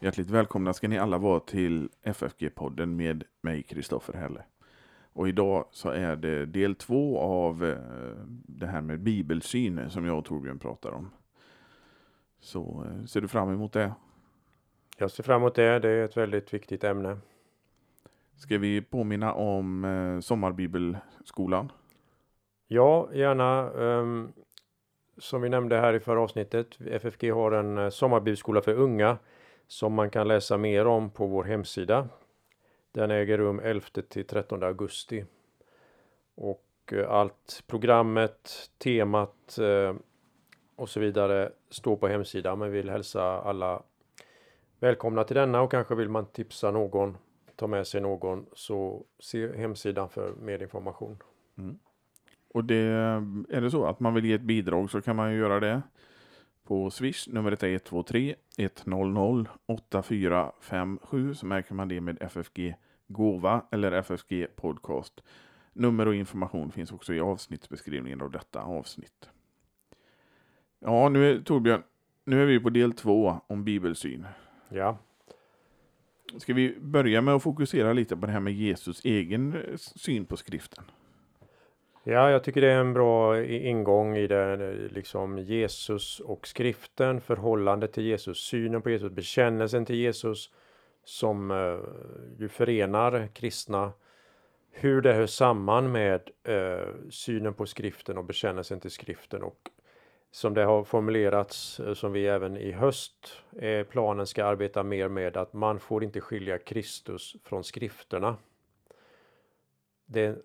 Hjärtligt välkomna ska ni alla vara till FFG-podden med mig, Kristoffer Helle. Och idag så är det del två av eh, det här med bibelsyn som jag och Torbjörn pratar om. Så eh, ser du fram emot det? Jag ser fram emot det. Det är ett väldigt viktigt ämne. Ska vi påminna om eh, Sommarbibelskolan? Ja, gärna. Um, som vi nämnde här i förra avsnittet. FFG har en sommarbibelskola för unga som man kan läsa mer om på vår hemsida. Den äger rum 11 till 13 augusti. Och eh, allt programmet, temat eh, och så vidare står på hemsidan. Men vi vill hälsa alla välkomna till denna och kanske vill man tipsa någon, ta med sig någon, så se hemsidan för mer information. Mm. Och det, är det så att man vill ge ett bidrag så kan man ju göra det på Swish. Numret är 123 100 8457 så märker man det med FFG Gåva eller FFG Podcast. Nummer och information finns också i avsnittsbeskrivningen av detta avsnitt. Ja, nu är Torbjörn, nu är vi på del två om bibelsyn. Ja. Ska vi börja med att fokusera lite på det här med Jesus egen syn på skriften? Ja, jag tycker det är en bra ingång i det, liksom Jesus och skriften, förhållandet till Jesus, synen på Jesus, bekännelsen till Jesus som eh, ju förenar kristna. Hur det hör samman med eh, synen på skriften och bekännelsen till skriften och som det har formulerats, eh, som vi även i höst eh, planen ska arbeta mer med, att man får inte skilja Kristus från skrifterna. Det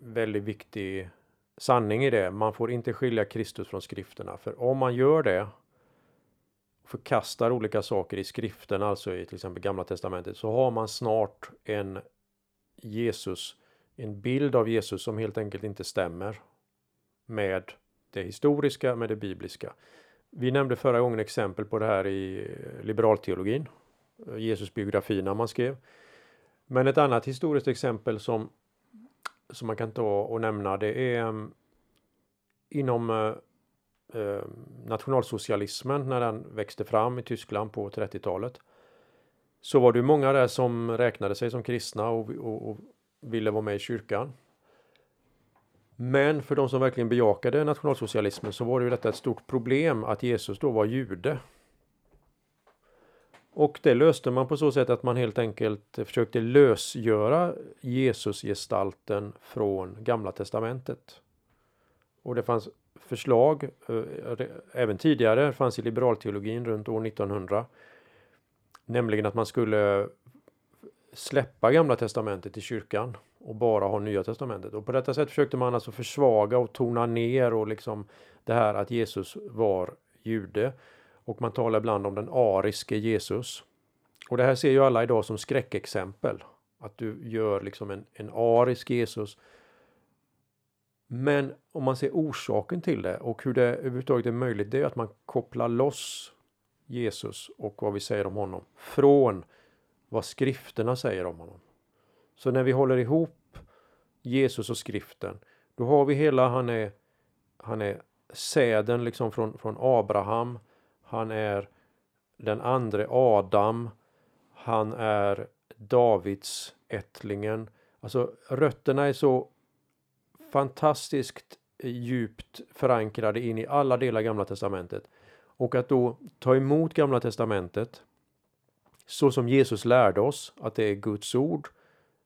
väldigt viktig sanning i det. Man får inte skilja Kristus från skrifterna. För om man gör det, förkastar olika saker i skrifterna, alltså i till exempel Gamla Testamentet, så har man snart en Jesus, en bild av Jesus som helt enkelt inte stämmer med det historiska, med det bibliska. Vi nämnde förra gången exempel på det här i liberalteologin, eh, Jesusbiografierna man skrev. Men ett annat historiskt exempel som som man kan ta och nämna det är mm, inom eh, eh, nationalsocialismen när den växte fram i Tyskland på 30-talet. Så var det många där som räknade sig som kristna och, och, och ville vara med i kyrkan. Men för de som verkligen bejakade nationalsocialismen så var det ju detta ett stort problem att Jesus då var jude. Och det löste man på så sätt att man helt enkelt försökte lösgöra Jesusgestalten från Gamla Testamentet. Och det fanns förslag, eh, även tidigare, fanns i liberalteologin runt år 1900. Nämligen att man skulle släppa Gamla Testamentet i kyrkan och bara ha Nya Testamentet. Och på detta sätt försökte man alltså försvaga och tona ner och liksom det här att Jesus var jude. Och man talar ibland om den ariske Jesus. Och det här ser ju alla idag som skräckexempel. Att du gör liksom en, en arisk Jesus. Men om man ser orsaken till det och hur det överhuvudtaget är möjligt, det är att man kopplar loss Jesus och vad vi säger om honom från vad skrifterna säger om honom. Så när vi håller ihop Jesus och skriften, då har vi hela, han är, han är säden liksom från, från Abraham, han är den andra Adam. Han är Davids ättlingen. Alltså rötterna är så fantastiskt djupt förankrade in i alla delar Gamla Testamentet. Och att då ta emot Gamla Testamentet så som Jesus lärde oss att det är Guds ord.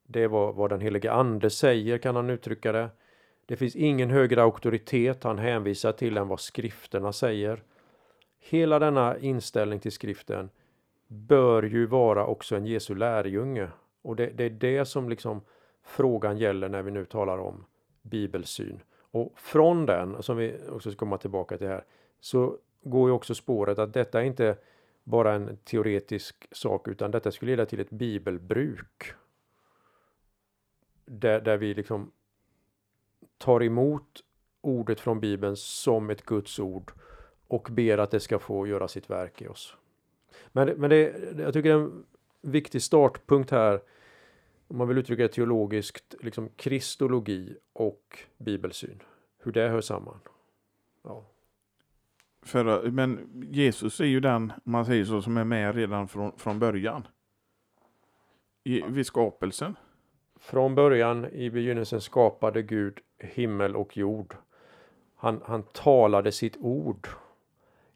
Det är vad, vad den helige Ande säger kan han uttrycka det. Det finns ingen högre auktoritet han hänvisar till än vad skrifterna säger. Hela denna inställning till skriften bör ju vara också en Jesu lärjunge. Och det, det är det som liksom frågan gäller när vi nu talar om bibelsyn. Och från den, som vi också ska komma tillbaka till här, så går ju också spåret att detta är inte bara en teoretisk sak utan detta skulle leda till ett bibelbruk. Där, där vi liksom tar emot ordet från bibeln som ett Guds ord och ber att det ska få göra sitt verk i oss. Men, men det, jag tycker det är en viktig startpunkt här om man vill uttrycka det teologiskt, liksom kristologi och bibelsyn. Hur det hör samman. Ja. För, men Jesus är ju den, man säger så, som är med redan från, från början. I, vid skapelsen. Från början i begynnelsen skapade Gud himmel och jord. Han, han talade sitt ord.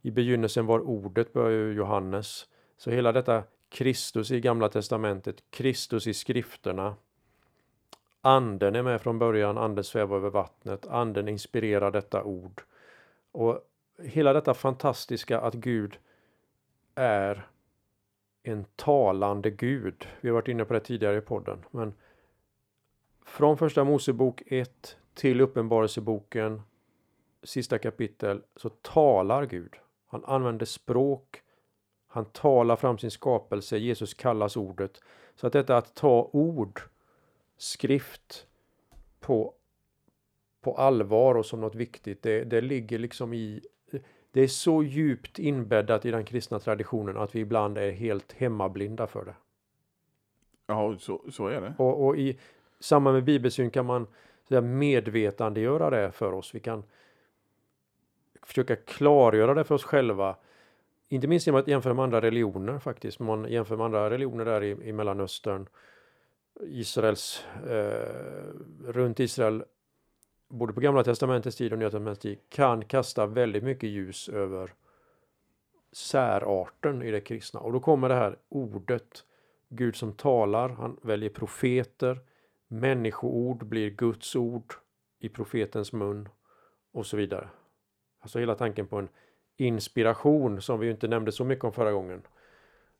I begynnelsen var ordet, börjar Johannes. Så hela detta Kristus i Gamla Testamentet, Kristus i skrifterna. Anden är med från början, anden svävar över vattnet, anden inspirerar detta ord. Och hela detta fantastiska att Gud är en talande Gud. Vi har varit inne på det tidigare i podden. Men från första Mosebok 1 till Uppenbarelseboken sista kapitel så talar Gud. Han använder språk. Han talar fram sin skapelse. Jesus kallas ordet. Så att detta att ta ord, skrift på, på allvar och som något viktigt, det, det ligger liksom i det är så djupt inbäddat i den kristna traditionen att vi ibland är helt hemmablinda för det. Ja, så, så är det. Och, och i samband med bibelsyn kan man så medvetandegöra det för oss. Vi kan försöka klargöra det för oss själva. Inte minst genom att jämföra med andra religioner faktiskt. Man jämför med andra religioner där i, i Mellanöstern. Israels, eh, runt Israel både på Gamla Testamentets tid och Nya Testamentets tid kan kasta väldigt mycket ljus över särarten i det kristna. Och då kommer det här ordet, Gud som talar, han väljer profeter, människoord blir Guds ord i profetens mun och så vidare. Alltså hela tanken på en inspiration som vi inte nämnde så mycket om förra gången.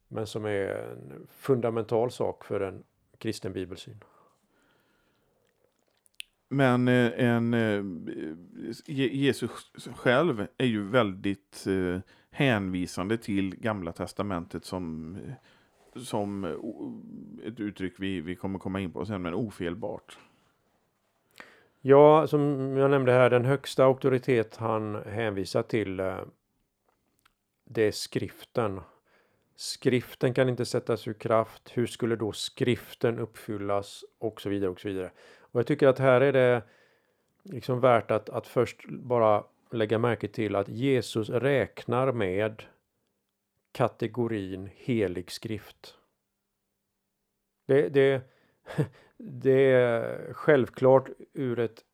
Men som är en fundamental sak för en kristen bibelsyn. Men eh, en, eh, Jesus själv är ju väldigt eh, hänvisande till Gamla Testamentet som, som ett uttryck vi, vi kommer komma in på sen, men ofelbart. Ja, som jag nämnde här, den högsta auktoritet han hänvisar till eh, det är skriften. Skriften kan inte sättas ur kraft. Hur skulle då skriften uppfyllas? Och så vidare och så vidare. Och jag tycker att här är det liksom värt att, att först bara lägga märke till att Jesus räknar med kategorin helig skrift. Det, det, det är självklart ur ett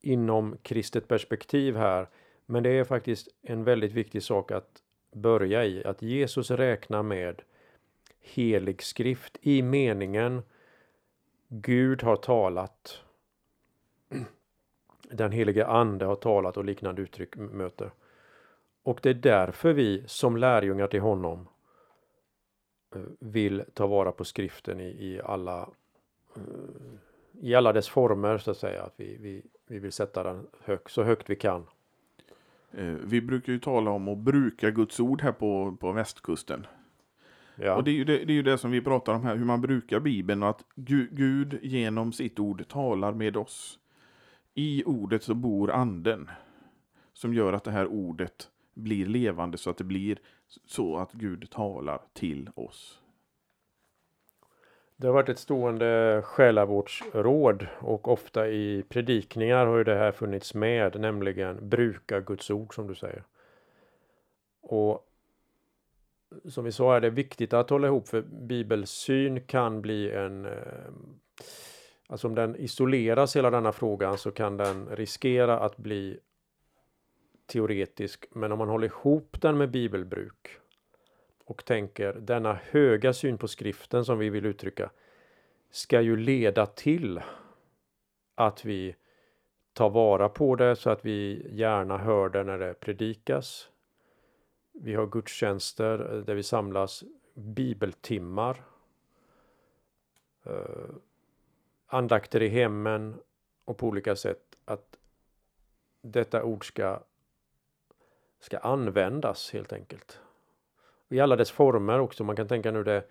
inom kristet perspektiv här. Men det är faktiskt en väldigt viktig sak att börja i. Att Jesus räknar med helig skrift i meningen Gud har talat. Den helige ande har talat och liknande uttryck möter. Och det är därför vi som lärjungar till honom eh, vill ta vara på skriften i, i alla i alla dess former så att säga. Att vi, vi, vi vill sätta den hög, så högt vi kan. Eh, vi brukar ju tala om att bruka Guds ord här på, på västkusten. Ja. Och det är, ju det, det är ju det som vi pratar om här, hur man brukar Bibeln och att Gud, Gud genom sitt ord talar med oss. I ordet så bor anden som gör att det här ordet blir levande så att det blir så att Gud talar till oss. Det har varit ett stående själavårdsråd och ofta i predikningar har ju det här funnits med, nämligen bruka Guds ord som du säger. Och som vi sa är det viktigt att hålla ihop för bibelsyn kan bli en eh, Alltså om den isoleras hela denna frågan så kan den riskera att bli teoretisk. Men om man håller ihop den med bibelbruk och tänker denna höga syn på skriften som vi vill uttrycka ska ju leda till att vi tar vara på det så att vi gärna hör det när det predikas. Vi har gudstjänster eh, där vi samlas bibeltimmar. Eh, andakter i hemmen och på olika sätt att detta ord ska, ska användas helt enkelt. I alla dess former också. Man kan tänka nu det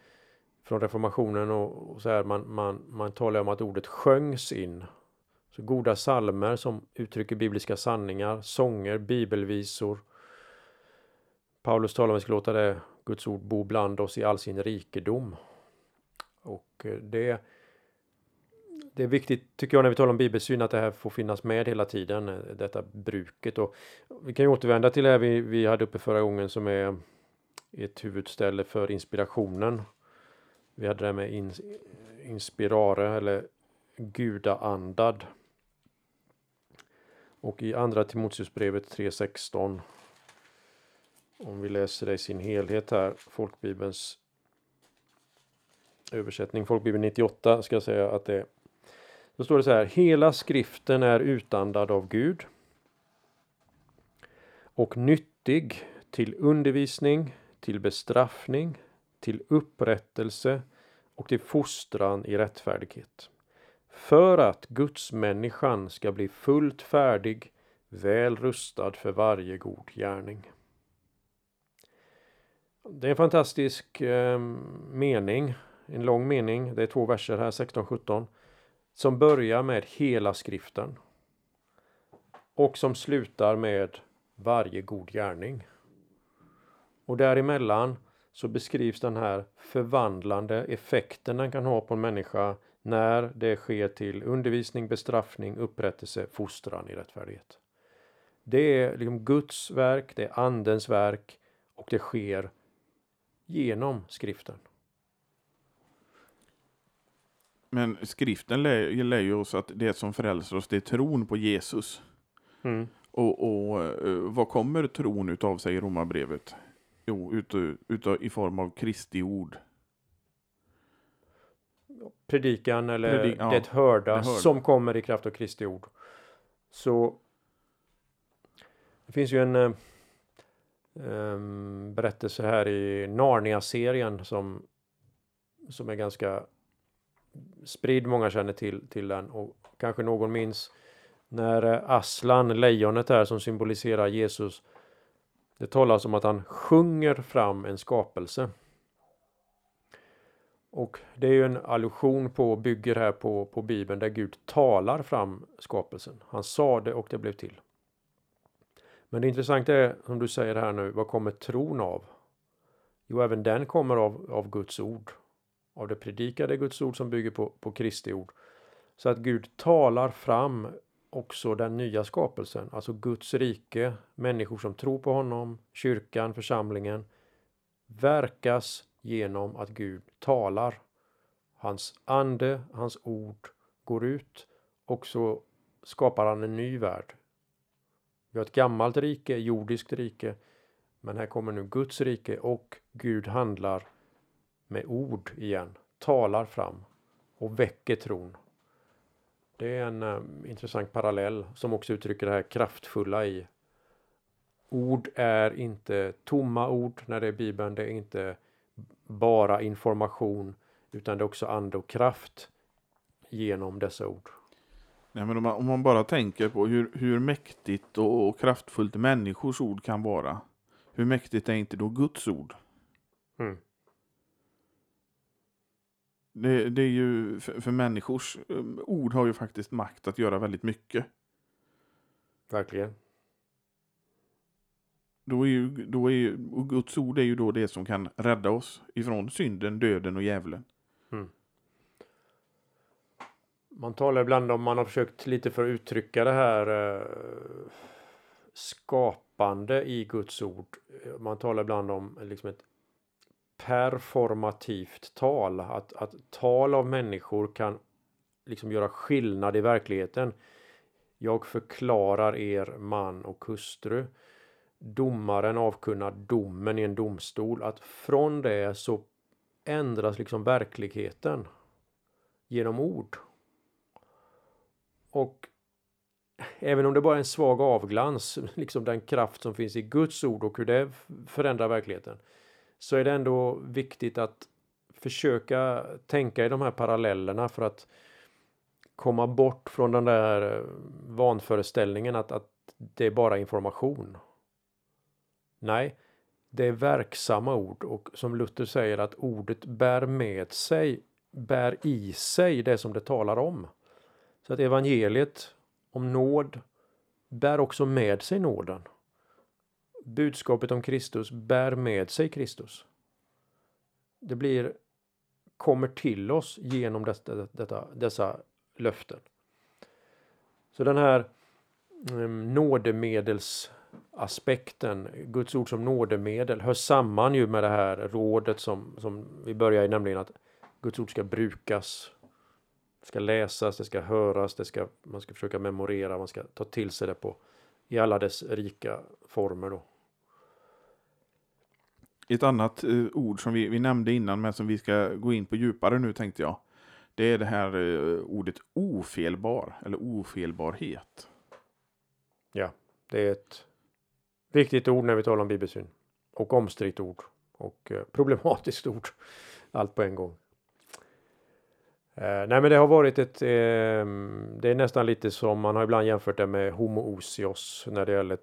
från reformationen och, och så här. Man, man, man talar om att ordet sjöngs in. Så goda salmer som uttrycker bibliska sanningar, sånger, bibelvisor. Paulus talar om att vi ska låta det Guds ord bo bland oss i all sin rikedom. Och eh, det det är viktigt tycker jag när vi talar om bibelsyn att det här får finnas med hela tiden, eh, detta bruket. Och vi kan ju återvända till det här vi, vi hade uppe förra gången som är ett huvudställe för inspirationen. Vi hade det med in, inspirare eller gudaandad. Och i andra Timoteusbrevet 3.16 om vi läser det i sin helhet här, folkbibelns översättning, folkbibeln 98 ska jag säga att det då står det så här, hela skriften är utandad av Gud och nyttig till undervisning, till bestraffning, till upprättelse och till fostran i rättfärdighet. För att Guds människan ska bli fullt färdig, väl rustad för varje god gärning. Det är en fantastisk eh, mening, en lång mening. Det är två verser här, 16-17. Som börjar med hela skriften. Och som slutar med varje god gärning. Och däremellan så beskrivs den här förvandlande effekten den kan ha på en människa när det sker till undervisning, bestraffning, upprättelse, fostran i rättfärdighet. Det är liksom Guds verk, det är Andens verk och det sker genom skriften. Men skriften lär, lär ju oss att det som frälser oss, det är tron på Jesus. Mm. Och, och eh, vad kommer tron utav sig i Romarbrevet? Jo, ut, ut, i form av Kristi ord. Predikan eller Predik- ja, det hörda, det hörda. som kommer i kraft av Kristi ord. Så det finns ju en eh, em, berättelse här i Narnia-serien som, som är ganska spridd. Många känner till, till den och kanske någon minns när eh, Aslan, lejonet här som symboliserar Jesus. Det talas om att han sjunger fram en skapelse. Och det är ju en allusion på, bygger här på, på Bibeln där Gud talar fram skapelsen. Han sa det och det blev till. Men det intressanta är, som du säger här nu, vad kommer tron av? Jo, även den kommer av, av Guds ord. Av det predikade Guds ord som bygger på, på Kristi ord. Så att Gud talar fram också den nya skapelsen, alltså Guds rike, människor som tror på honom, kyrkan, församlingen, verkas genom att Gud talar. Hans ande, hans ord går ut och så skapar han en ny värld. Vi har ett gammalt rike, jordiskt rike, men här kommer nu Guds rike och Gud handlar med ord igen, talar fram och väcker tron. Det är en eh, intressant parallell som också uttrycker det här kraftfulla i ord är inte tomma ord när det är Bibeln. Det är inte bara information utan det är också ande och kraft genom dessa ord. Nej, men om, man, om man bara tänker på hur, hur mäktigt och, och kraftfullt människors ord kan vara. Hur mäktigt är inte då Guds ord? Mm. Det, det är ju, för, för människors um, ord har ju faktiskt makt att göra väldigt mycket. Verkligen. Då är ju, då är ju, Guds ord är ju då det som kan rädda oss ifrån synden, döden och djävulen. Man talar ibland om, man har försökt lite för att uttrycka det här eh, skapande i Guds ord. Man talar ibland om liksom ett performativt tal. Att, att tal av människor kan liksom göra skillnad i verkligheten. Jag förklarar er man och hustru. Domaren avkunnar domen i en domstol. Att från det så ändras liksom verkligheten genom ord. Och även om det bara är en svag avglans, liksom den kraft som finns i Guds ord och hur det förändrar verkligheten, så är det ändå viktigt att försöka tänka i de här parallellerna för att komma bort från den där eh, vanföreställningen att, att det är bara information. Nej, det är verksamma ord och som Luther säger att ordet bär med sig, bär i sig det som det talar om. Så att evangeliet om nåd bär också med sig nåden. Budskapet om Kristus bär med sig Kristus. Det blir kommer till oss genom detta, detta, dessa löften. Så den här um, nådemedelsaspekten, Guds ord som nådemedel, hör samman ju med det här rådet som, som vi börjar i, nämligen att Guds ord ska brukas, ska läsas, det ska höras, det ska, man ska försöka memorera, man ska ta till sig det på i alla dess rika former då. Ett annat eh, ord som vi, vi nämnde innan men som vi ska gå in på djupare nu tänkte jag. Det är det här eh, ordet ofelbar eller ofelbarhet. Ja, det är ett viktigt ord när vi talar om bibelsyn. Och omstritt ord. Och eh, problematiskt ord. Allt på en gång. Eh, nej men det har varit ett, eh, det är nästan lite som man har ibland jämfört det med homoousios när det gäller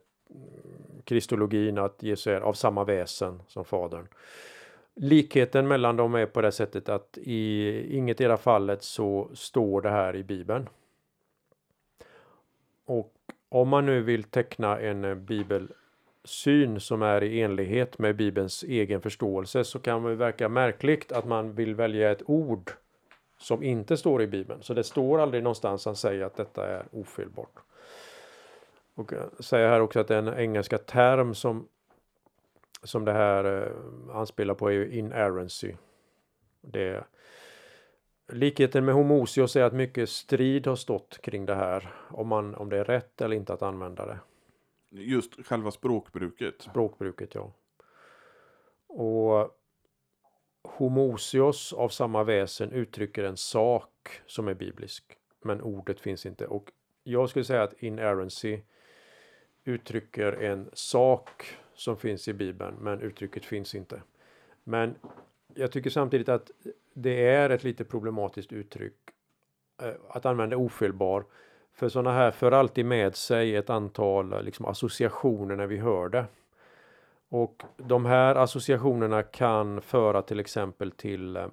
kristologin att Jesus är av samma väsen som Fadern. Likheten mellan dem är på det sättet att i inget era fallet så står det här i Bibeln. Och om man nu vill teckna en bibelsyn som är i enlighet med Bibelns egen förståelse så kan det verka märkligt att man vill välja ett ord som inte står i Bibeln. Så det står aldrig någonstans han säger att detta är ofelbart. Och säger här också att den engelska term som som det här eh, anspelar på är ju inerrancy. Det, likheten med homosios är att mycket strid har stått kring det här. Om, man, om det är rätt eller inte att använda det. Just själva språkbruket. Språkbruket, ja. Och homosios av samma väsen uttrycker en sak som är biblisk. Men ordet finns inte. Och jag skulle säga att inerrancy uttrycker en sak som finns i Bibeln, men uttrycket finns inte. Men jag tycker samtidigt att det är ett lite problematiskt uttryck eh, att använda ofelbar. För sådana här för alltid med sig ett antal eh, liksom, associationer när vi hör det. Och de här associationerna kan föra till exempel till eh,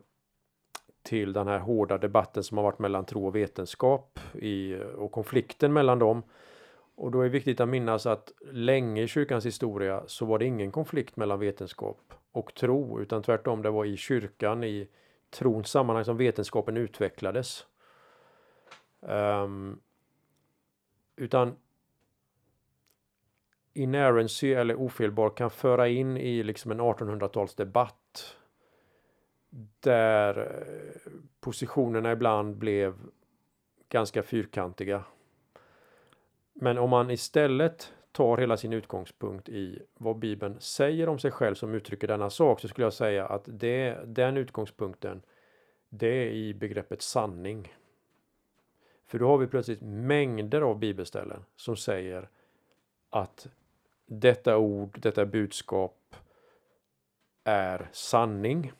till den här hårda debatten som har varit mellan tro och vetenskap i, och konflikten mellan dem. Och då är det viktigt att minnas att länge i kyrkans historia så var det ingen konflikt mellan vetenskap och tro, utan tvärtom det var i kyrkan, i trons sammanhang som vetenskapen utvecklades. Um, utan inerrancy eller ofelbar kan föra in i liksom en 1800-talsdebatt där eh, positionerna ibland blev ganska fyrkantiga men om man istället tar hela sin utgångspunkt i vad Bibeln säger om sig själv som uttrycker denna sak så skulle jag säga att det, den utgångspunkten det är i begreppet sanning. För då har vi plötsligt mängder av bibelställen som säger att detta ord, detta budskap är sanning.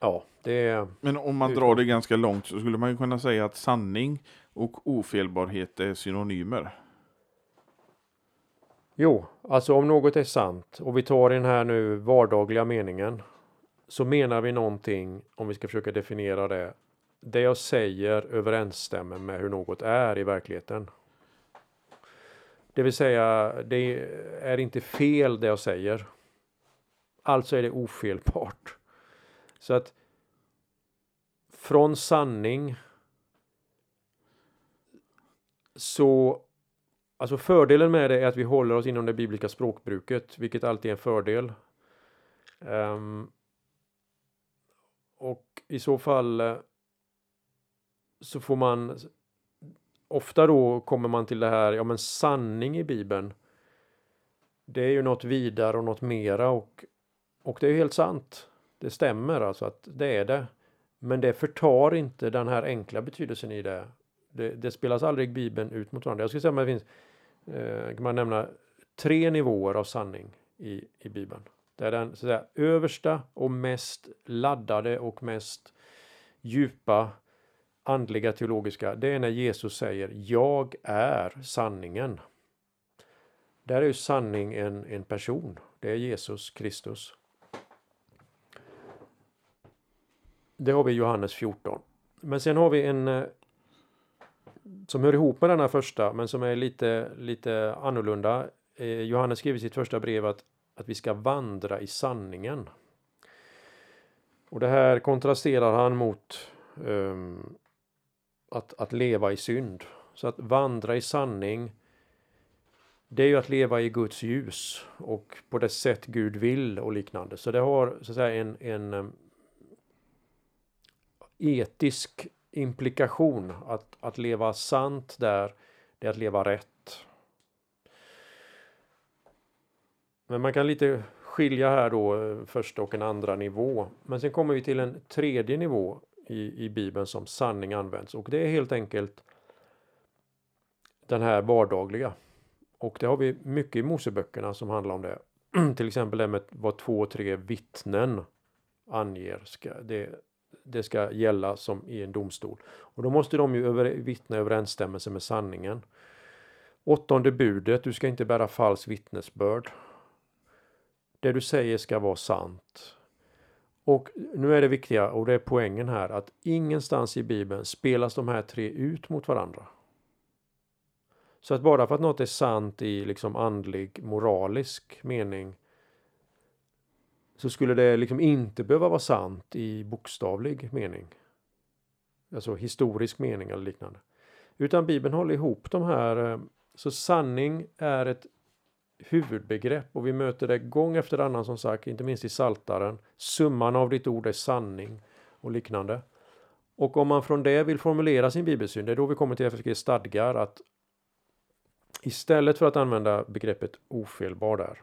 Ja, det är... Men om man drar det ganska långt så skulle man ju kunna säga att sanning och ofelbarhet är synonymer. Jo, alltså om något är sant och vi tar den här nu vardagliga meningen så menar vi någonting, om vi ska försöka definiera det, det jag säger överensstämmer med hur något är i verkligheten. Det vill säga, det är inte fel det jag säger. Alltså är det ofelbart. Så att från sanning så Alltså fördelen med det är att vi håller oss inom det bibliska språkbruket, vilket alltid är en fördel. Um, och i så fall så får man ofta då kommer man till det här, ja men sanning i bibeln. Det är ju något vidare och något mera och, och det är ju helt sant. Det stämmer alltså att det är det. Men det förtar inte den här enkla betydelsen i det. Det, det spelas aldrig Bibeln ut mot varandra. Jag skulle säga att det finns, eh, kan man nämna, tre nivåer av sanning i, i Bibeln. Det är den så att säga, översta och mest laddade och mest djupa andliga teologiska. Det är när Jesus säger Jag är sanningen. Där är ju sanning en, en person. Det är Jesus Kristus. Det har vi i Johannes 14. Men sen har vi en eh, som hör ihop med denna första, men som är lite, lite annorlunda. Eh, Johannes skriver i sitt första brev att, att vi ska vandra i sanningen. Och det här kontrasterar han mot um, att, att leva i synd. Så att vandra i sanning det är ju att leva i Guds ljus och på det sätt Gud vill och liknande. Så det har så att säga en, en um, etisk implikation att, att leva sant där, det är att leva rätt. Men man kan lite skilja här då eh, första och en andra nivå. Men sen kommer vi till en tredje nivå i, i Bibeln som sanning används och det är helt enkelt den här vardagliga. Och det har vi mycket i Moseböckerna som handlar om det. till exempel det med vad två, tre vittnen anger. Ska, det, det ska gälla som i en domstol. Och då måste de ju över, vittna överensstämmelse med sanningen. Åttonde budet, du ska inte bära falskt vittnesbörd. Det du säger ska vara sant. Och nu är det viktiga, och det är poängen här, att ingenstans i Bibeln spelas de här tre ut mot varandra. Så att bara för att något är sant i liksom andlig, moralisk mening så skulle det liksom inte behöva vara sant i bokstavlig mening. Alltså historisk mening eller liknande. Utan Bibeln håller ihop de här. Eh, så sanning är ett huvudbegrepp och vi möter det gång efter annan som sagt, inte minst i Saltaren. Summan av ditt ord är sanning och liknande. Och om man från det vill formulera sin bibelsyn, det är då vi kommer till FFG stadgar att istället för att använda begreppet ofelbar där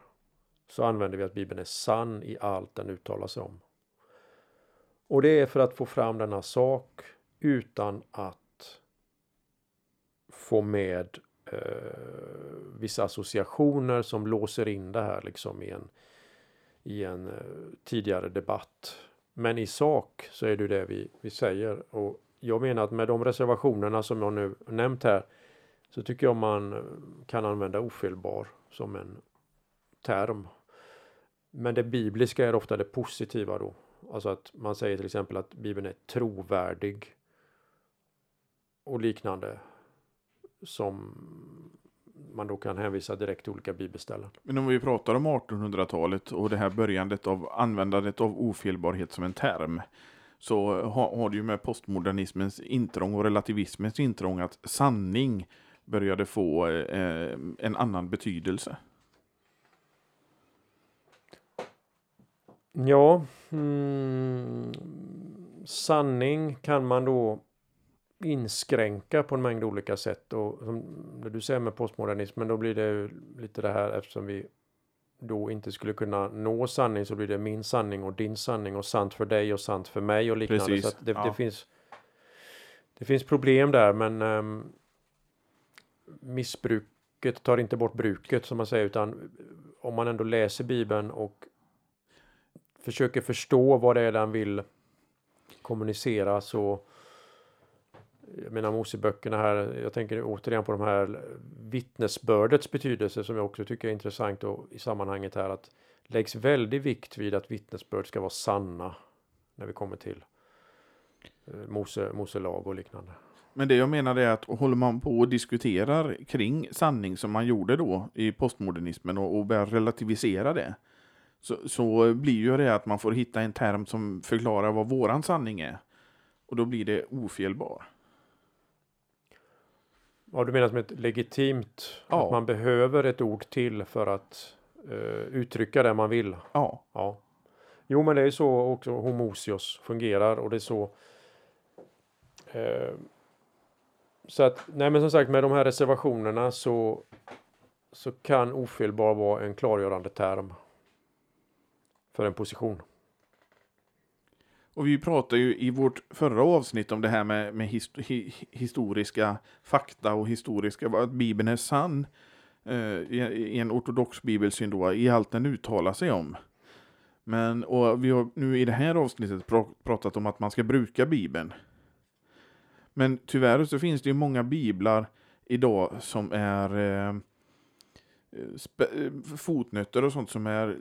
så använder vi att Bibeln är sann i allt den uttalar sig om. Och det är för att få fram denna sak utan att få med eh, vissa associationer som låser in det här liksom i en, i en eh, tidigare debatt. Men i sak så är det det vi, vi säger och jag menar att med de reservationerna som jag nu nämnt här så tycker jag man kan använda ofelbar som en term. Men det bibliska är ofta det positiva då. Alltså att man säger till exempel att Bibeln är trovärdig och liknande som man då kan hänvisa direkt till olika bibelställen. Men om vi pratar om 1800-talet och det här börjandet av användandet av ofelbarhet som en term så har, har det ju med postmodernismens intrång och relativismens intrång att sanning började få eh, en annan betydelse. Ja, mm, sanning kan man då inskränka på en mängd olika sätt och som du säger med postmodernismen då blir det lite det här eftersom vi då inte skulle kunna nå sanning så blir det min sanning och din sanning och sant för dig och sant för mig och liknande. Precis. Så det, ja. det, finns det finns problem där men um, missbruket tar inte bort bruket som man säger utan om man ändå läser bibeln och försöker förstå vad det är den vill kommunicera så jag menar Moseböckerna här, jag tänker återigen på de här vittnesbördets betydelse som jag också tycker är intressant och i sammanhanget här att läggs väldigt vikt vid att vittnesbörd ska vara sanna när vi kommer till Mose, Mose, Moselag och liknande. Men det jag menar är att håller man på och diskuterar kring sanning som man gjorde då i postmodernismen och, och börjar relativisera det så, så blir ju det att man får hitta en term som förklarar vad våran sanning är. Och då blir det ofelbar. Ja, du menar som ett legitimt, ja. att man behöver ett ord till för att uh, uttrycka det man vill? Ja. ja. Jo, men det är så också homosios fungerar och det är så uh, så att, nej men som sagt med de här reservationerna så, så kan ofelbar vara en klargörande term för en position. Och vi pratade ju i vårt förra avsnitt om det här med, med hist hi historiska fakta och historiska, att Bibeln är sann eh, i, i, en ortodox bibelsyn då, i allt den uttalar sig om. Men och vi har nu i det här avsnittet pr pratat om att man ska bruka Bibeln. Men tyvärr så finns det ju många biblar idag som är eh, eh fotnötter och sånt som är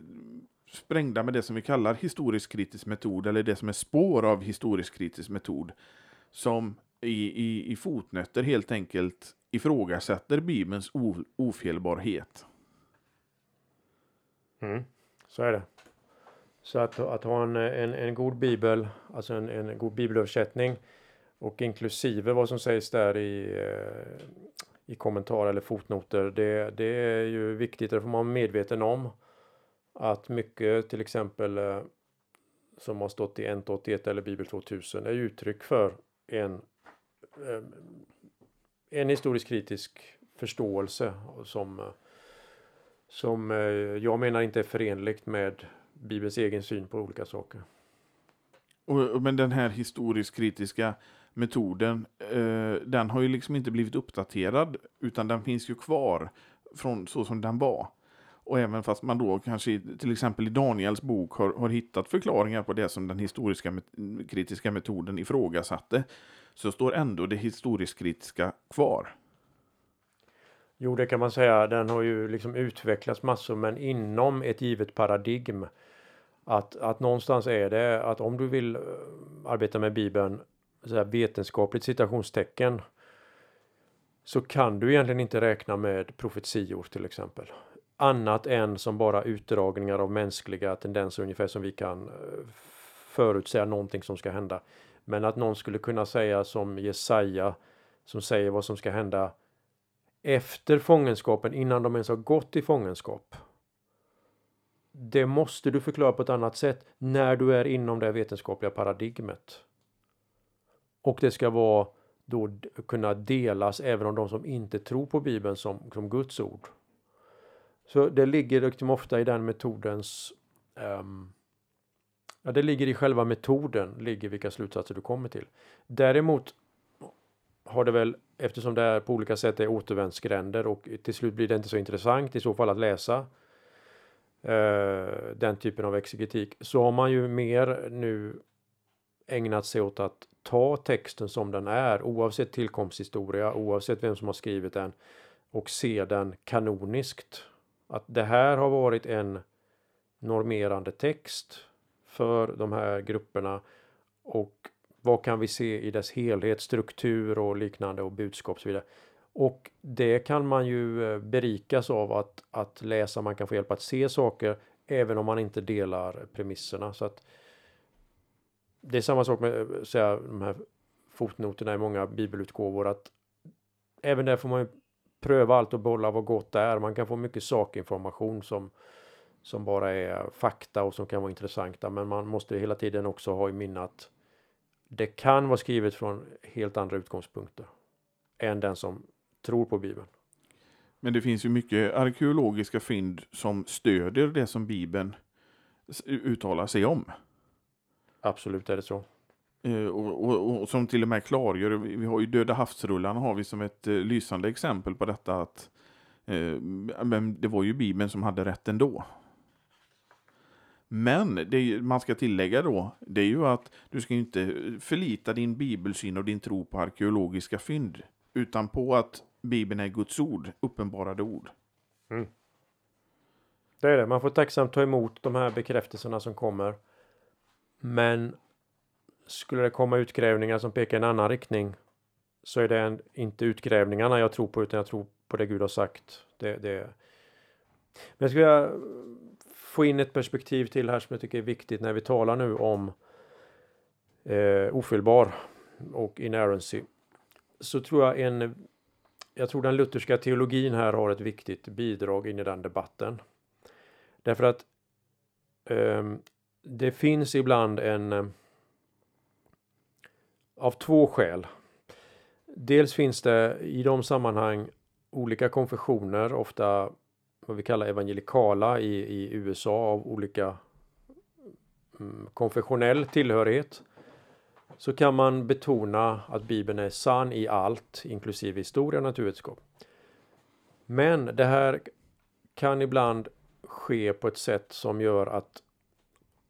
sprängda med det som vi kallar historisk kritisk metod eller det som är spår av historisk kritisk metod som i, i, i fotnötter helt enkelt ifrågasätter Bibelns ofelbarhet. Mm, så är det. Så att, att ha en, en, en god bibel, alltså en, en god bibelöversättning Och inklusive vad som sägs där i, eh, i kommentarer eller fotnoter. Det, det är ju viktigt, det får man vara medveten om. Att mycket till exempel eh, som har stått i NT81 eller Bibel 2000 är uttryck för en, eh, en historisk kritisk förståelse som, eh, som jag menar inte är förenligt med Bibelns egen syn på olika saker. Och, men den här historiskt kritiska metoden, den har ju liksom inte blivit uppdaterad, utan den finns ju kvar från så som den var. Och även fast man då kanske till exempel i Daniels bok har, har hittat förklaringar på det som den historiska met kritiska metoden ifrågasatte, så står ändå det historiskt kritiska kvar. Jo, det kan man säga. Den har ju liksom utvecklats massor, men inom ett givet paradigm. Att, att någonstans är det att om du vill eh, arbeta med Bibeln så här vetenskapligt citationstecken så kan du egentligen inte räkna med profetior till exempel. Annat än som bara utdragningar av mänskliga tendenser ungefär som vi kan eh, förutsäga någonting som ska hända. Men att någon skulle kunna säga som Jesaja som säger vad som ska hända efter fångenskapen innan de ens har gått i fångenskap. Det måste du förklara på ett annat sätt när du är inom det vetenskapliga paradigmet. Och det ska vara då kunna delas även av de som inte tror på Bibeln som, som Guds ord. Så det ligger liksom ofta i den metodens um, Ja, det ligger i själva metoden, ligger vilka slutsatser du kommer till. Däremot har det väl, eftersom det är på olika sätt är återvändsgränder och till slut blir det inte så intressant i så fall att läsa uh, den typen av exegetik, så har man ju mer nu ägnat sig åt att ta texten som den är oavsett tillkomsthistoria, oavsett vem som har skrivit den och se den kanoniskt. Att det här har varit en normerande text för de här grupperna och vad kan vi se i dess helhet, struktur och liknande och budskap och så vidare. Och det kan man ju eh, berikas av att, att läsa, man kan få hjälp att se saker även om man inte delar premisserna. Så att det är samma sak med eh, säga, de här fotnoterna i många bibelutgåvor att även där får man ju pröva allt och bolla vad gott det är. Man kan få mycket sakinformation som, som bara är fakta och som kan vara intressanta. Men man måste hela tiden också ha i minne att det kan vara skrivet från helt andra utgångspunkter än den som tror på Bibeln. Men det finns ju mycket arkeologiska fynd som stödjer det som Bibeln uttalar sig om. Absolut är det så. Eh, och, och, och, som till och med klargör, vi har ju Döda havsrullarna har vi som ett eh, lysande exempel på detta att eh, men det var ju Bibeln som hade rätt ändå. Men det man ska tillägga då, det är ju att du ska inte förlita din bibelsyn och din tro på arkeologiska fynd, utan på att Bibeln är Guds ord, uppenbarade ord. Mm. Det är det, man får tacksamt ta emot de här bekräftelserna som kommer. Men skulle det komma utgrävningar som pekar i en annan riktning så är det en, inte utgrävningarna jag tror på utan jag tror på det Gud har sagt. Det, det. Men jag skulle få in ett perspektiv till här som jag tycker är viktigt när vi talar nu om eh, ofelbar och inerrancy. Så tror jag en jag tror den lutherska teologin här har ett viktigt bidrag in i den debatten. Därför att eh, det finns ibland en eh, av två skäl. Dels finns det i de sammanhang olika konfessioner, ofta vad vi kallar evangelikala i, i USA av olika mm, konfessionell tillhörighet. Så kan man betona att Bibeln är sann i allt, inklusive historia och naturvetenskap. Men det här kan ibland ske på ett sätt som gör att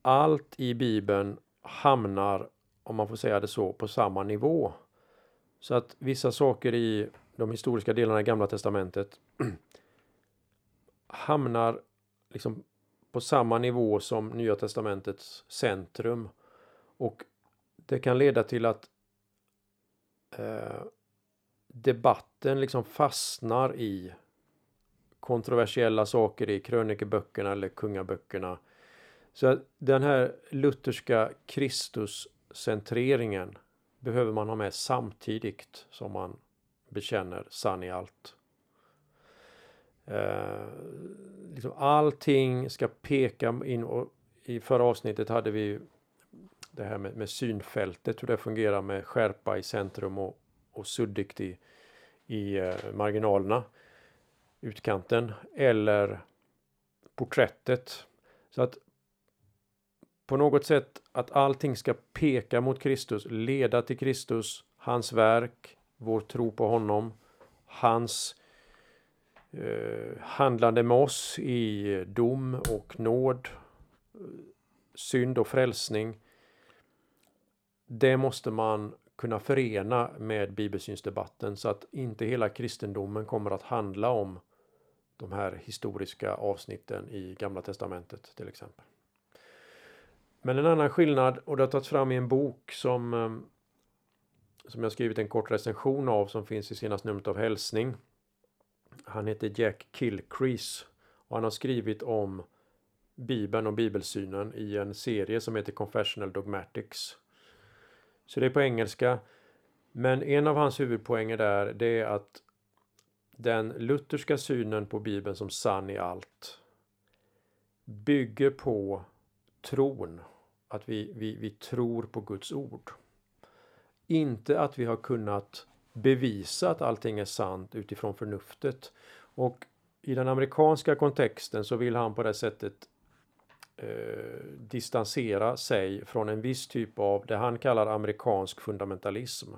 allt i Bibeln hamnar, om man får säga det så, på samma nivå. Så att vissa saker i de historiska delarna i Gamla Testamentet hamnar liksom på samma nivå som Nya Testamentets centrum. Och det kan leda till att eh, debatten liksom fastnar i kontroversiella saker i krönikeböckerna eller kungaböckerna så att den här lutherska Kristus Centreringen behöver man ha med samtidigt som man bekänner sann i allt. Eh, liksom allting ska peka in och i förra avsnittet hade vi det här med, med synfältet, hur det fungerar med skärpa i centrum och, och suddigt i, i eh, marginalerna, utkanten, eller porträttet. Så att på något sätt att allting ska peka mot Kristus, leda till Kristus, hans verk, vår tro på honom, hans eh, handlande med oss i dom och nåd, synd och frälsning. Det måste man kunna förena med bibelsynsdebatten så att inte hela kristendomen kommer att handla om de här historiska avsnitten i Gamla Testamentet till exempel. Men en annan skillnad, och det har tagits fram i en bok som, ehm, som jag skrivit en kort recension av som finns i senaste numret av Hälsning. Han heter Jack Kilcrease och han har skrivit om Bibeln och bibelsynen i en serie som heter Confessional Dogmatics. Så det är på engelska. Men en av hans huvudpoänger där det är att den lutherska synen på Bibeln som sann i allt bygger på tron. Att vi, vi, vi tror på Guds ord. Inte att vi har kunnat bevisa att allting är sant utifrån förnuftet. Och i den amerikanska kontexten så vill han på det sättet eh, distansera sig från en viss typ av det han kallar amerikansk fundamentalism.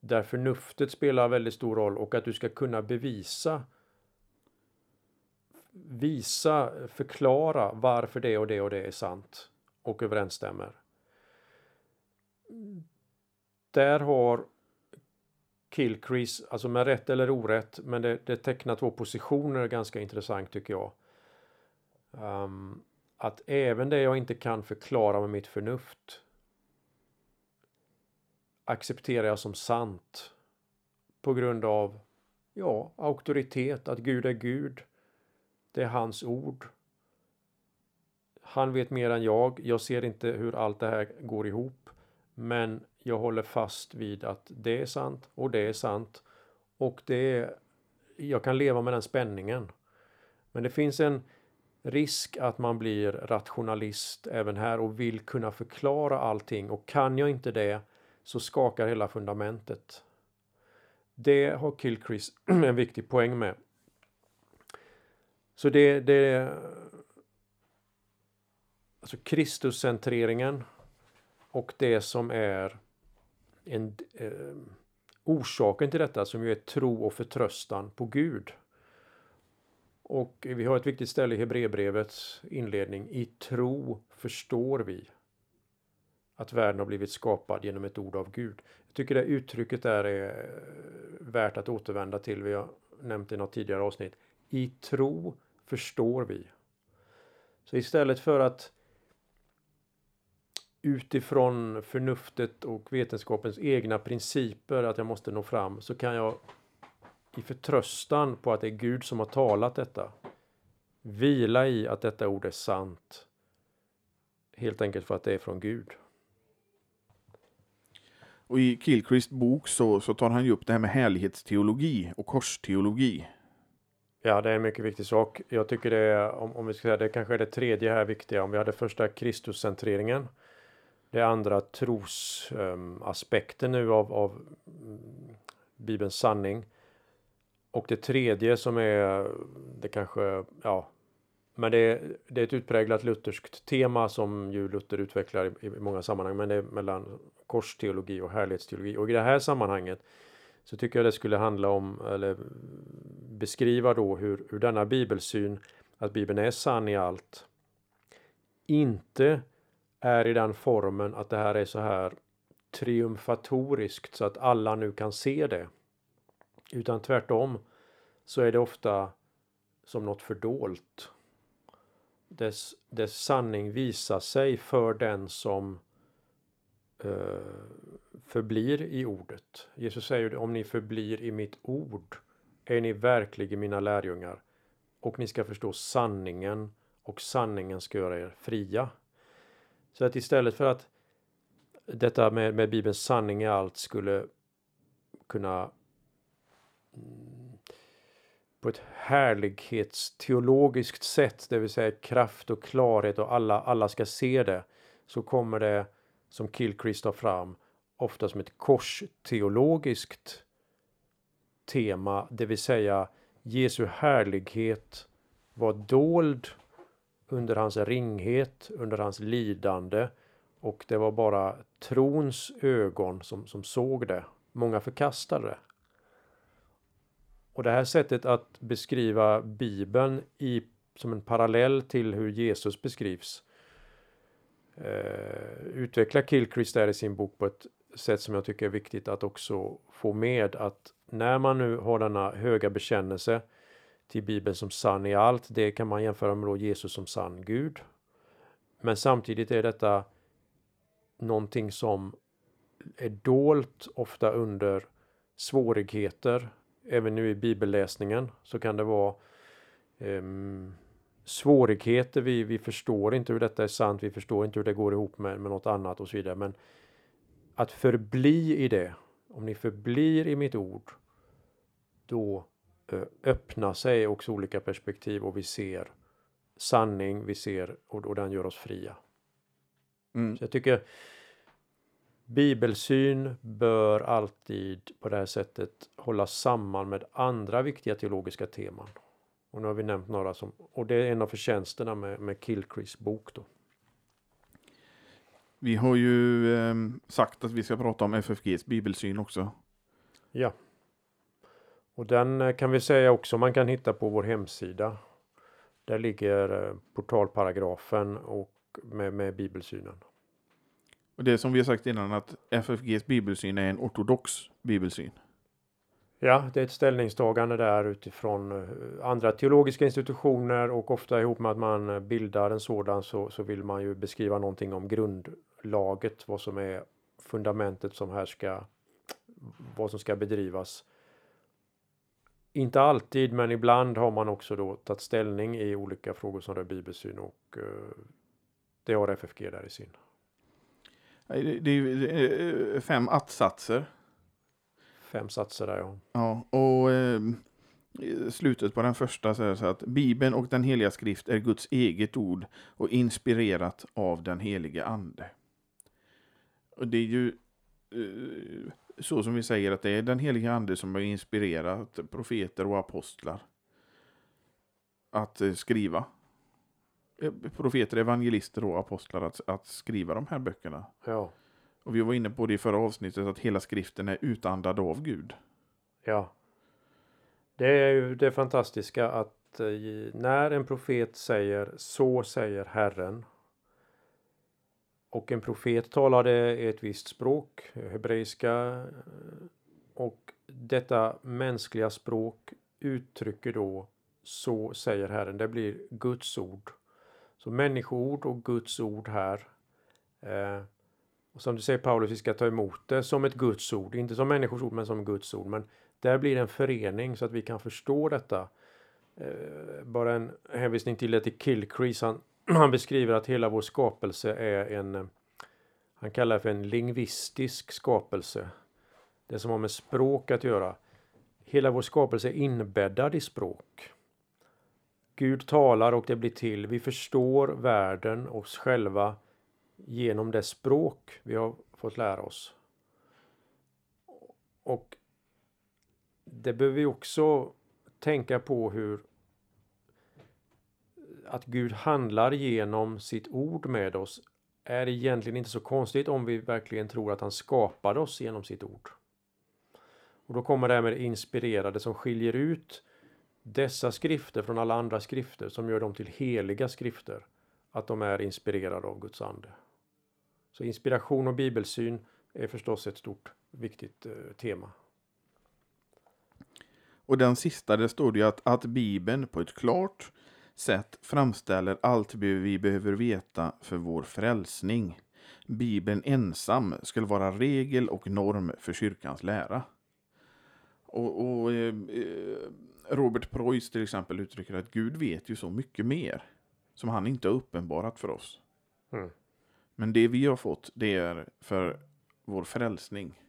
Där förnuftet spelar väldigt stor roll och att du ska kunna bevisa visa, förklara varför det och det och det är sant och överensstämmer. Där har Kilcrease, alltså med rätt eller orätt, men det, det tecknar två positioner ganska intressant tycker jag. Um, att även det jag inte kan förklara med mitt förnuft accepterar jag som sant på grund av ja, auktoritet, att Gud är Gud. Det är hans ord. Han vet mer än jag. Jag ser inte hur allt det här går ihop. Men jag håller fast vid att det är sant och det är sant. Och det är, jag kan leva med den spänningen. Men det finns en risk att man blir rationalist även här och vill kunna förklara allting. Och kan jag inte det så skakar hela fundamentet. Det har Kilchrist en viktig poäng med. Så det, det alltså Kristuscentreringen och det som är en, eh, orsaken till detta som ju är tro och förtröstan på Gud. Och vi har ett viktigt ställe i Hebreerbrevets inledning. I tro förstår vi att världen har blivit skapad genom ett ord av Gud. Jag tycker det uttrycket där är värt att återvända till. Vi har nämnt det i något tidigare avsnitt. I tro förstår vi. Så istället för att utifrån förnuftet och vetenskapens egna principer att jag måste nå fram så kan jag i förtröstan på att det är Gud som har talat detta vila i att detta ord är sant. Helt enkelt för att det är från Gud. Och i Kilchrist bok så, så tar han ju upp det här med härlighetsteologi och korsteologi. Ja, det är en mycket viktig sak. Jag tycker det är, om, om vi ska säga det kanske är det tredje här viktiga. Om vi hade första Kristuscentreringen. Det andra trosaspekten ehm, um, nu av, av mm, Bibelns sanning. Och det tredje som är, det kanske, ja, men det är, det är ett utpräglat lutherskt tema som ju Luther utvecklar i, i många sammanhang. Men det är mellan korsteologi och härlighetsteologi. Och i det här sammanhanget så tycker jag det skulle handla om, eller beskriva då hur, hur denna bibelsyn, att Bibeln är sann i allt, inte är i den formen att det här är så här triumfatoriskt så att alla nu kan se det. Utan tvärtom så är det ofta som något fördolt. Dess, dess sanning visar sig för den som Eh, förblir i ordet. Jesus säger om ni förblir i mitt ord är ni verkligen mina lärjungar och ni ska förstå sanningen och sanningen ska göra er fria. Så att istället för att detta med, med Bibelns sanning i allt skulle kunna mm, på ett härlighetsteologiskt sätt, det vill säga kraft och klarhet och alla, alla ska se det, så kommer det som Kilchrist tar fram ofta som ett korsteologiskt tema, det vill säga Jesu härlighet var dold under hans ringhet, under hans lidande och det var bara trons ögon som, som såg det. Många förkastade det. Och det här sättet att beskriva Bibeln i, som en parallell till hur Jesus beskrivs eh, utvecklar Kilchrist där i sin bok på ett sätt som jag tycker är viktigt att också få med att när man nu har denna höga bekännelse till Bibeln som sann i allt, det kan man jämföra med då Jesus som sann Gud. Men samtidigt är detta någonting som är dolt ofta under svårigheter. Även nu i bibelläsningen så kan det vara um, svårigheter. Vi, vi förstår inte hur detta är sant. Vi förstår inte hur det går ihop med, med något annat och så vidare. Men att förbli i det. Om ni förblir i mitt ord. Då eh, öppnar sig också olika perspektiv och vi ser sanning. Vi ser och, och den gör oss fria. Mm. Så jag tycker Bibelsyn bör alltid på det här sättet hållas samman med andra viktiga teologiska teman. Och nu har vi nämnt några som, och det är en av förtjänsterna med, med Kilcrees bok då. Vi har ju eh, sagt att vi ska prata om FFGs bibelsyn också. Ja. Och den eh, kan vi säga också man kan hitta på vår hemsida. Där ligger eh, portalparagrafen och med, med bibelsynen. Och det som vi har sagt innan att FFGs bibelsyn är en ortodox bibelsyn. Ja, det är ett ställningstagande där utifrån eh, andra teologiska institutioner och ofta ihop med att man eh, bildar en sådan så, så vill man ju beskriva någonting om grundlaget, vad som är fundamentet som här ska, vad som ska bedrivas. Inte alltid, men ibland har man också då tagit ställning i olika frågor som rör bibelsyn och eh, det har FFG där i sin. Det är fem att-satser fem satser där ja. Ja, och eh, slutet på den första säger så att Bibeln och den heliga skrift är Guds eget ord och inspirerat av den helige ande. Och det är ju eh, så som vi säger att det är den heliga ande som har inspirerat profeter och apostlar att eh, skriva. Eh, profeter, evangelister och apostlar att, att skriva de här böckerna. Ja. Och vi var inne på det i förra avsnittet att hela skriften är utandad av Gud. Ja. Det är ju det fantastiska att eh, när en profet säger så säger Herren och en profet talade ett visst språk, hebreiska eh, och detta mänskliga språk uttrycker då så säger Herren. Det blir Guds ord. Så människoord och Guds ord här eh, och som du säger Paulus, vi ska ta emot det som ett Guds ord, inte som människors ord men som Guds ord. Men där blir det en förening så att vi kan förstå detta. Eh, bara en hänvisning till det till Kilcrease. Han, han beskriver att hela vår skapelse är en, eh, han kallar det för en lingvistisk skapelse. Det som har med språk att göra. Hela vår skapelse är inbäddad i språk. Gud talar och det blir till. Vi förstår världen, oss själva genom det språk vi har fått lära oss. Och det behöver vi också tänka på hur att Gud handlar genom sitt ord med oss är egentligen inte så konstigt om vi verkligen tror att han skapade oss genom sitt ord. Och då kommer det här med det inspirerade som skiljer ut dessa skrifter från alla andra skrifter som gör dem till heliga skrifter. Att de är inspirerade av Guds ande. Så inspiration och bibelsyn är förstås ett stort viktigt eh, tema. Och den sista, det står det att, att Bibeln på ett klart sätt framställer allt vi behöver veta för vår frälsning. Bibeln ensam skulle vara regel och norm för kyrkans lära. Och, och eh Robert Preuss till exempel uttrycker att Gud vet ju så mycket mer som han inte har uppenbarat för oss. Mm. Men det vi har fått, det är för vår frälsning.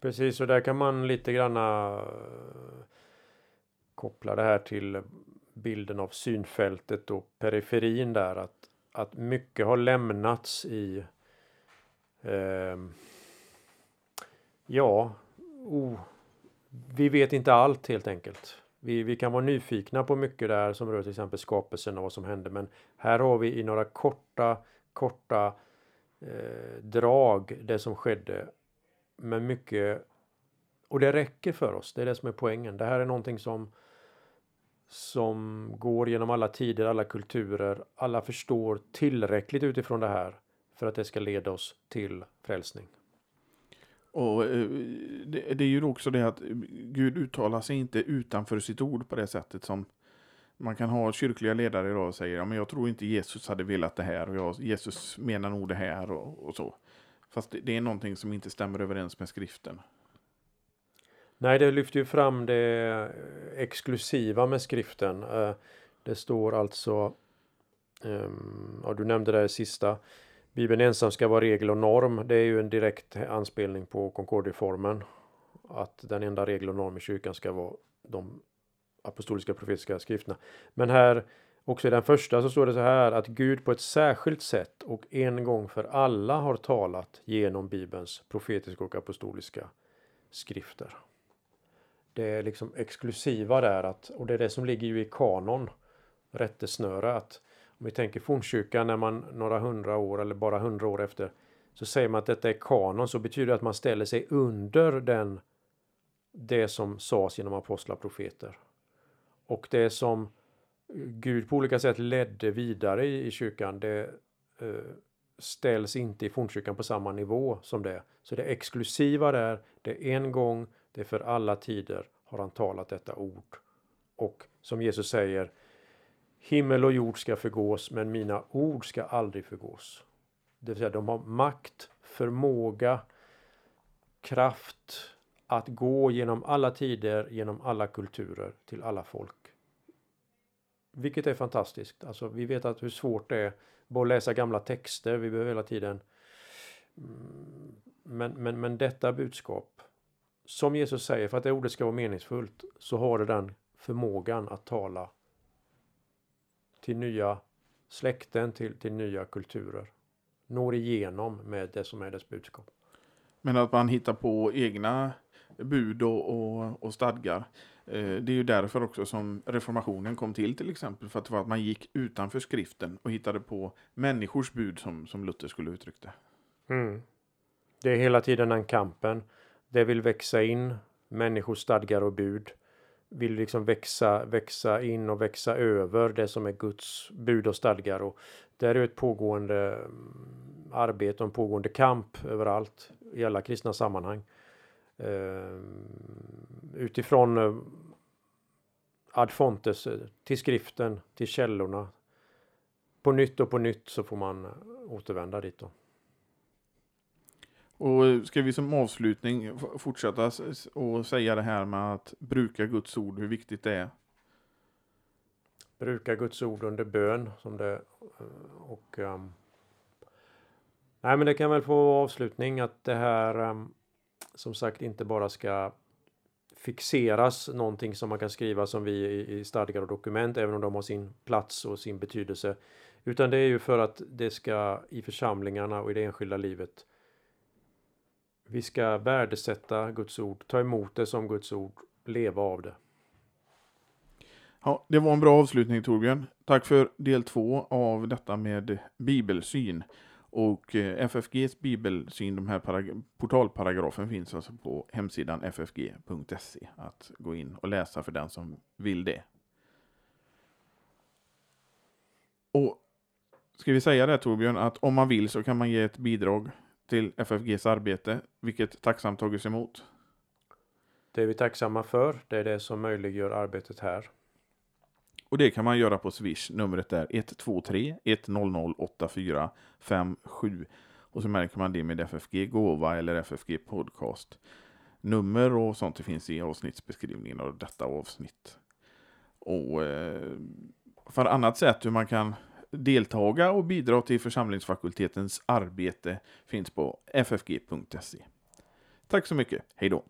Precis, och där kan man lite granna eh, koppla det här till bilden av synfältet och periferin där. Att, att mycket har lämnats i eh, Ja, oh, vi vet inte allt helt enkelt. Vi, vi kan vara nyfikna på mycket där som rör till exempel skapelsen och vad som hände. Men här har vi i några korta, korta eh, drag det som skedde. Men mycket och det räcker för oss. Det är det som är poängen. Det här är någonting som som går genom alla tider, alla kulturer. Alla förstår tillräckligt utifrån det här för att det ska leda oss till frälsning. Och eh, det, det är ju också det att Gud uttalar sig inte utanför sitt ord på det sättet som man kan ha kyrkliga ledare idag och säger ja, men jag tror inte Jesus hade velat det här och jag, Jesus menar nog det här och, och så. Fast det, det, är någonting som inte stämmer överens med skriften. Nej, det lyfter ju fram det exklusiva med skriften. Eh, det står alltså, ehm, ja, du nämnde det sista, Bibeln ensam ska vara regel och norm. Det är ju en direkt anspelning på Concordieformen. Att den enda regel och norm i kyrkan ska vara de apostoliska profetiska skrifterna. Men här, också i den första, så står det så här att Gud på ett särskilt sätt och en gång för alla har talat genom Bibelns profetiska och apostoliska skrifter. Det är liksom exklusiva där att, och det är det som ligger ju i kanon, rättesnöre, att om vi tänker fornkyrkan när man några hundra år eller bara hundra år efter så säger man att detta är kanon så betyder det att man ställer sig under den det som sades genom apostlar och profeter. Och det som Gud på olika sätt ledde vidare i, i kyrkan det eh, ställs inte i fornkyrkan på samma nivå som det. Så det exklusiva där, det är en gång, det är för alla tider har han talat detta ord. Och som Jesus säger, Himmel och jord ska förgås, men mina ord ska aldrig förgås. Det vill säga, de har makt, förmåga, kraft att gå genom alla tider, genom alla kulturer, till alla folk. Vilket är fantastiskt. Alltså, vi vet att hur svårt det är bara att läsa gamla texter. Vi behöver hela tiden. Mm, men, men, men detta budskap, som Jesus säger, för att det ordet ska vara meningsfullt, så har det den förmågan att tala till nya släkten, till, till nya kulturer. Når igenom med det som är dess budskap. Men att man hittar på egna bud och, och, och stadgar. Eh, det är ju därför också som reformationen kom till till exempel. För att, för att man gick utanför skriften och hittade på människors bud som, som Luther skulle uttrycka det. Mm. Det är hela tiden den kampen. Det vill växa in människors stadgar och bud vill liksom växa, växa in och växa över det som är Guds bud och stadgar. Och där är ett pågående mm, arbete och en pågående kamp överallt i alla kristna sammanhang. Ehm, utifrån eh, ad fontes, eh, till skriften, till källorna. På nytt och på nytt så får man eh, återvända dit då. Och ska vi som avslutning fortsätta och säga det här med att bruka Guds ord, hur viktigt det är? Bruka Guds ord under bön som det eh, och um, Nej men det kan väl få avslutning att det här um, som sagt inte bara ska fixeras någonting som man kan skriva som vi i, i stadgar och dokument även om de har sin plats och sin betydelse. Utan det är ju för att det ska i församlingarna och i det enskilda livet vi ska värdesätta Guds ord, ta emot det som Guds ord, leva av det. Ja, det var en bra avslutning Torbjörn. Tack för del två av detta med bibelsyn. Och eh, FFGs bibelsyn, de här portalparagrafen finns alltså på hemsidan ffg.se att gå in och läsa för den som vill det. Och ska vi säga det Torbjörn, att om man vill så kan man ge ett bidrag till FFGs arbete, vilket tacksamt tagits emot. Det är vi tacksamma för. Det är det som möjliggör arbetet här. Och det kan man göra på Swish. Numret är 123 100 8457. Och så märker man det med FFG Gåva eller FFG Podcast. Nummer och sånt det finns i avsnittsbeskrivningen av detta avsnitt. Och eh, för annat sätt hur man kan deltaga och bidra till församlingsfakultetens arbete finns på ffg.se. Tack så mycket, hej då!